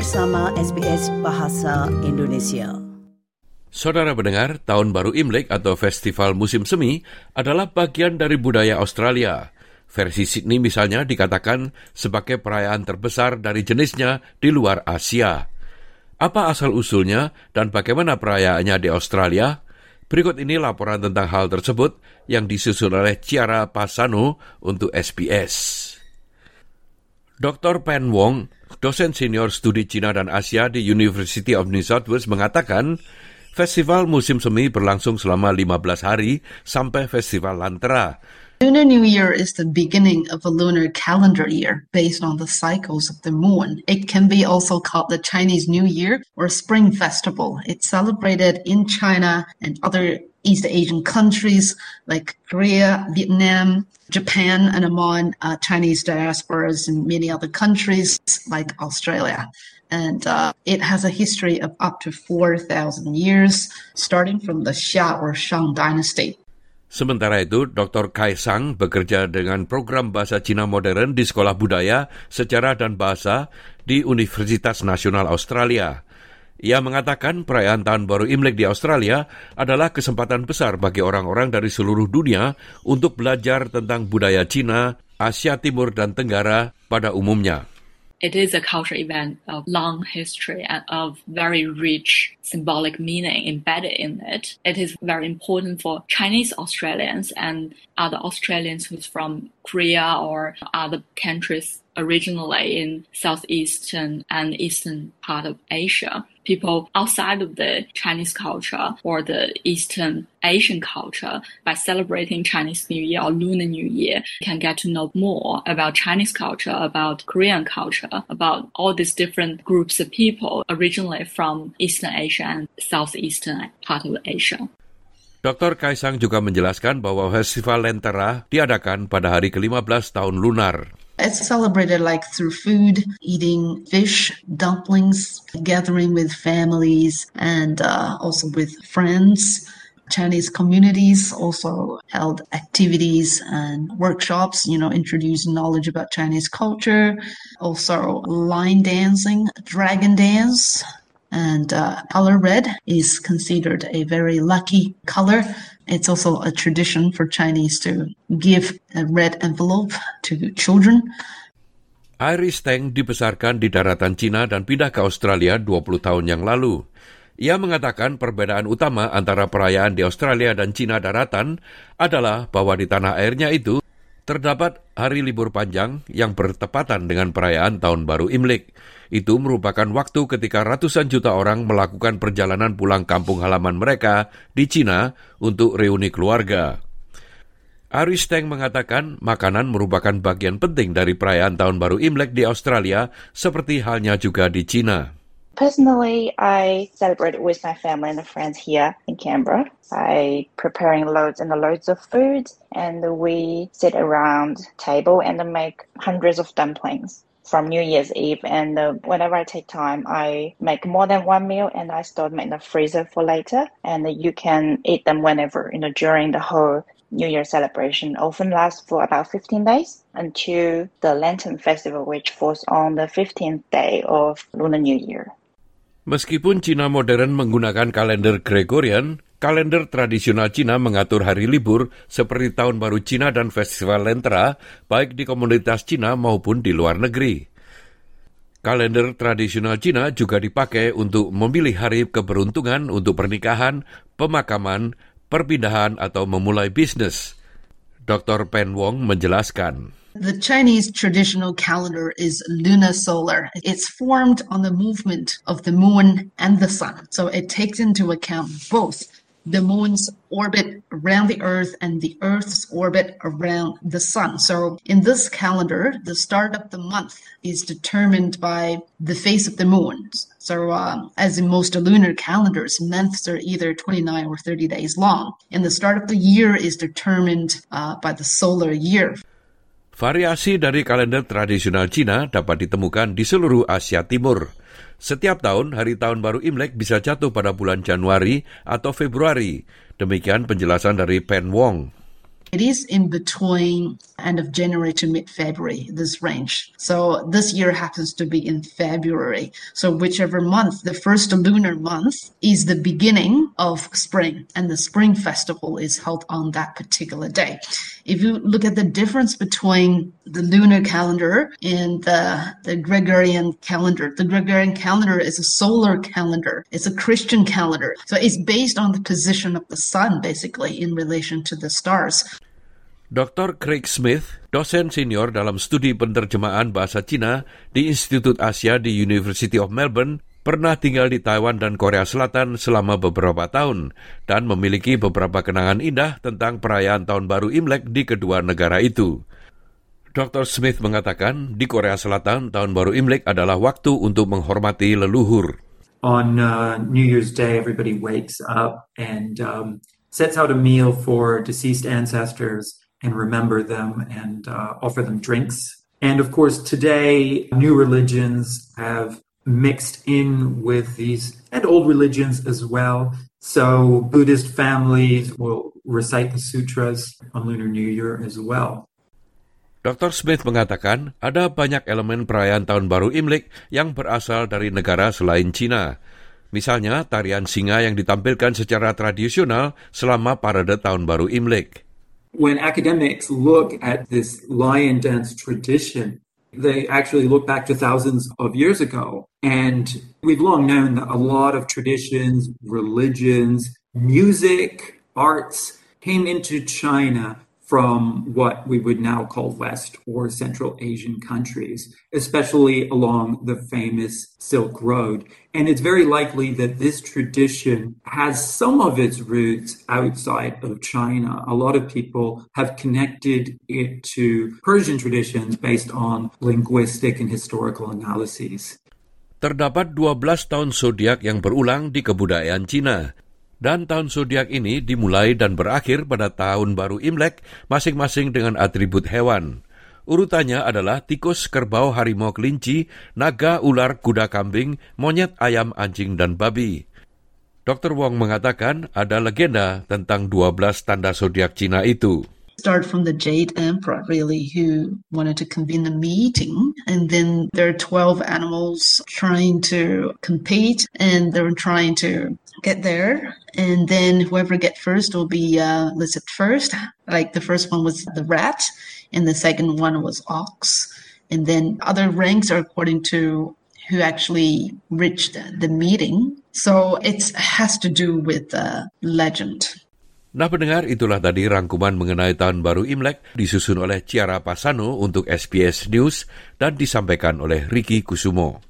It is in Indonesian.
bersama SBS Bahasa Indonesia. Saudara mendengar, Tahun Baru Imlek atau Festival Musim Semi adalah bagian dari budaya Australia. Versi Sydney misalnya dikatakan sebagai perayaan terbesar dari jenisnya di luar Asia. Apa asal-usulnya dan bagaimana perayaannya di Australia? Berikut ini laporan tentang hal tersebut yang disusun oleh Ciara Pasano untuk SBS. Dr. Pen Wong, dosen senior studi Cina dan Asia di University of New South Wales mengatakan, festival musim semi berlangsung selama 15 hari sampai festival Lantera. Lunar New Year is the beginning of a lunar calendar year based on the cycles of the moon. It can be also called the Chinese New Year or Spring Festival. It's celebrated in China and other East Asian countries like Korea, Vietnam, Japan, and among uh, Chinese diasporas in many other countries like Australia. And uh, it has a history of up to 4,000 years, starting from the Xia or Shang dynasty. Sementara itu, Dr. Kaisang bekerja dengan program bahasa Cina modern di Sekolah Budaya, Sejarah dan Bahasa di Universitas Nasional Australia. Ia mengatakan perayaan Tahun Baru Imlek di Australia adalah kesempatan besar bagi orang-orang dari seluruh dunia untuk belajar tentang budaya Cina, Asia Timur dan Tenggara pada umumnya. It is a cultural event of long history and of very rich symbolic meaning embedded in it. It is very important for Chinese Australians and other Australians who's from Korea or other countries originally in southeastern and eastern part of Asia. People outside of the Chinese culture or the Eastern Asian culture by celebrating Chinese New Year or Lunar New Year can get to know more about Chinese culture, about Korean culture, about all these different groups of people originally from Eastern Asia and southeastern part of Asia. Dr. Kaisang juga menjelaskan bahwa Festival Lentera diadakan pada hari ke-15 tahun lunar. It's celebrated like through food, eating fish, dumplings, gathering with families, and uh, also with friends. Chinese communities also held activities and workshops, you know, introducing knowledge about Chinese culture, also line dancing, dragon dance, and uh, color red is considered a very lucky color. It's also a tradition for Chinese to give a red envelope to children. Iris Teng dibesarkan di daratan Cina dan pindah ke Australia 20 tahun yang lalu. Ia mengatakan perbedaan utama antara perayaan di Australia dan Cina daratan adalah bahwa di tanah airnya itu terdapat hari libur panjang yang bertepatan dengan perayaan Tahun Baru Imlek. Itu merupakan waktu ketika ratusan juta orang melakukan perjalanan pulang kampung halaman mereka di Cina untuk reuni keluarga. Aris Teng mengatakan makanan merupakan bagian penting dari perayaan Tahun Baru Imlek di Australia seperti halnya juga di Cina. Personally, I celebrate with my family and friends here in Canberra by preparing loads and loads of food, and we sit around table and make hundreds of dumplings from New Year's Eve. And uh, whenever I take time, I make more than one meal and I store them in the freezer for later. And you can eat them whenever, you know, during the whole New Year celebration often lasts for about 15 days until the Lantern Festival, which falls on the 15th day of Lunar New Year. Meskipun Cina modern menggunakan kalender Gregorian, kalender tradisional Cina mengatur hari libur seperti Tahun Baru Cina dan Festival Lentera, baik di komunitas Cina maupun di luar negeri. Kalender tradisional Cina juga dipakai untuk memilih hari keberuntungan untuk pernikahan, pemakaman, perpindahan atau memulai bisnis. Dr. Pen Wong menjelaskan. The Chinese traditional calendar is lunar solar. It's formed on the movement of the moon and the sun. So it takes into account both the moon's orbit around the earth and the earth's orbit around the sun. So in this calendar, the start of the month is determined by the phase of the moon. So uh, as in most lunar calendars, months are either 29 or 30 days long. And the start of the year is determined uh, by the solar year. Variasi dari kalender tradisional Cina dapat ditemukan di seluruh Asia Timur. Setiap tahun, hari tahun baru Imlek bisa jatuh pada bulan Januari atau Februari. Demikian penjelasan dari Pen Wong. It is in between end of January to mid February, this range. So this year happens to be in February. So whichever month, the first lunar month is the beginning of spring, and the spring festival is held on that particular day. If you look at the difference between the lunar calendar and the, the Gregorian calendar, the Gregorian calendar is a solar calendar. It's a Christian calendar. So it's based on the position of the sun, basically, in relation to the stars. Dr. Craig Smith, dosen senior dalam studi penerjemahan bahasa Cina di Institut Asia di University of Melbourne, pernah tinggal di Taiwan dan Korea Selatan selama beberapa tahun dan memiliki beberapa kenangan indah tentang perayaan Tahun Baru Imlek di kedua negara itu. Dr. Smith mengatakan di Korea Selatan Tahun Baru Imlek adalah waktu untuk menghormati leluhur. On uh, New Year's Day, everybody wakes up and um, sets out a meal for deceased ancestors and remember them and uh, offer them drinks. And of course, today, new religions have mixed in with these and old religions as well. So, Buddhist families will recite the sutras on Lunar New Year as well. Dr. Smith mengatakan ada banyak elemen perayaan Tahun Baru Imlek yang berasal dari negara selain Cina. Misalnya tarian singa yang ditampilkan secara tradisional selama parade Tahun Baru Imlek. When academics look at this lion dance tradition, they actually look back to thousands of years ago. And we've long known that a lot of traditions, religions, music, arts came into China from what we would now call West or Central Asian countries, especially along the famous Silk Road. And it's very likely that this tradition has some of its roots outside of China. A lot of people have connected it to Persian traditions based on linguistic and historical analyses. Terdapat 12 tahun zodiak yang berulang di kebudayaan Cina. Dan tahun zodiak ini dimulai dan berakhir pada tahun baru Imlek masing-masing dengan atribut hewan. Urutannya adalah tikus, kerbau, harimau, kelinci, naga, ular, kuda kambing, monyet, ayam, anjing, dan babi. Dr. Wong mengatakan ada legenda tentang 12 tanda zodiak Cina itu. start from the Jade Emperor, really, who wanted to convene a meeting. And then there are 12 animals trying to compete and they're trying to get there. And then whoever get first will be uh, listed first. Like the first one was the rat, and the second one was ox. And then other ranks are according to who actually reached the meeting. So it has to do with the legend. Nah pendengar itulah tadi rangkuman mengenai tahun baru Imlek disusun oleh Ciara Pasano untuk SBS News dan disampaikan oleh Ricky Kusumo.